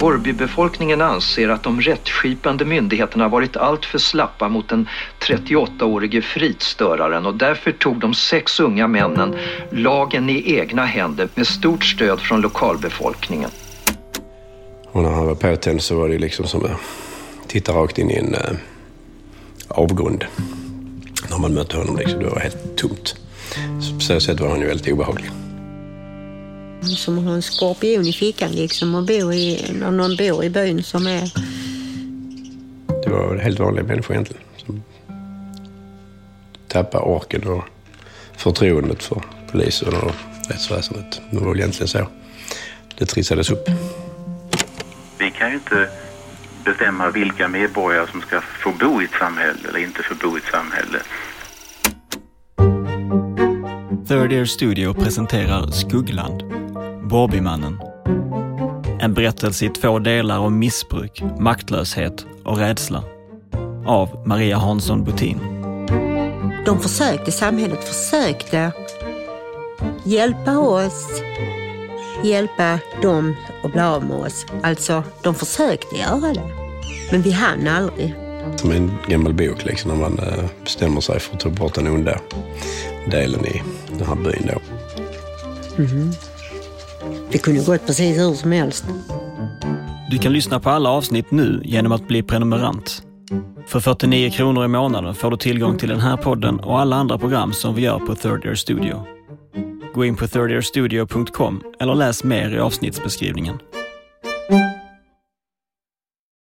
Borrbybefolkningen anser att de rättskipande myndigheterna varit alltför slappa mot den 38-årige fridstöraren och därför tog de sex unga männen lagen i egna händer med stort stöd från lokalbefolkningen. Och när han var påtänd så var det liksom som att titta rakt in i en äh, avgrund. När man mötte honom liksom, det var helt tomt. Så på så sätt var han ju väldigt obehaglig. Som att ha en skorpion i fickan liksom och bo i, när någon bor i byn som är... Det var helt vanliga människor egentligen. Som tappade orken och förtroendet för polisen och rättsväsendet. Det var väl egentligen så det trissades upp. Vi kan ju inte bestämma vilka medborgare som ska få bo i ett samhälle eller inte få bo i ett samhälle. Third Ear Studio presenterar Skuggland, Borbymannen. En berättelse i två delar om missbruk, maktlöshet och rädsla. Av Maria Hansson Butin. De försökte, samhället försökte hjälpa oss, hjälpa dem att bli av med oss. Alltså, de försökte göra det. Men vi hann aldrig. Som en gammal bok liksom, när man eh, bestämmer sig för att ta bort den onda delen i den här byn då. Mm. Det kunde gått precis hur som helst. Du kan lyssna på alla avsnitt nu genom att bli prenumerant. För 49 kronor i månaden får du tillgång till den här podden och alla andra program som vi gör på Third Year Studio. Gå in på thirdyearstudio.com eller läs mer i avsnittsbeskrivningen.